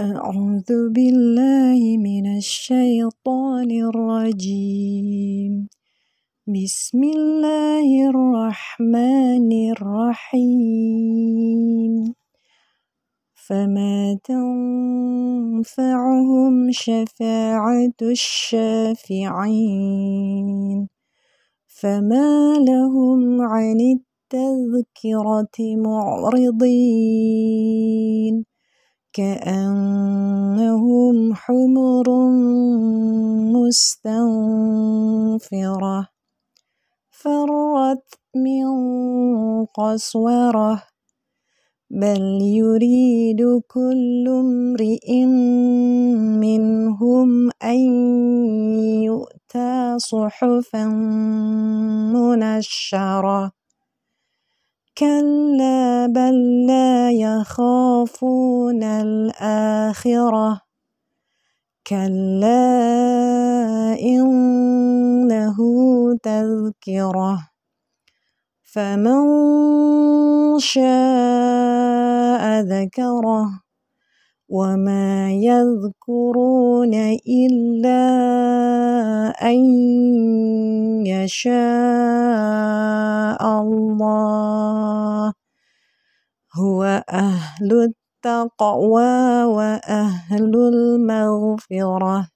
أعوذ بالله من الشيطان الرجيم. بسم الله الرحمن الرحيم. فما تنفعهم شفاعة الشافعين. فما لهم عن التذكرة معرضين. كأنهم حمر مستنفرة فرت من قسورة. بل يريد كل امرئ منهم أن يؤتى صحفا منشرة. كلا بل لا يخافون الآخرة كلا إنه تذكرة فمن شاء ذكره وما يذكرون إلا أن يشاء الله. هو أهل التقوى وأهل المغفرة.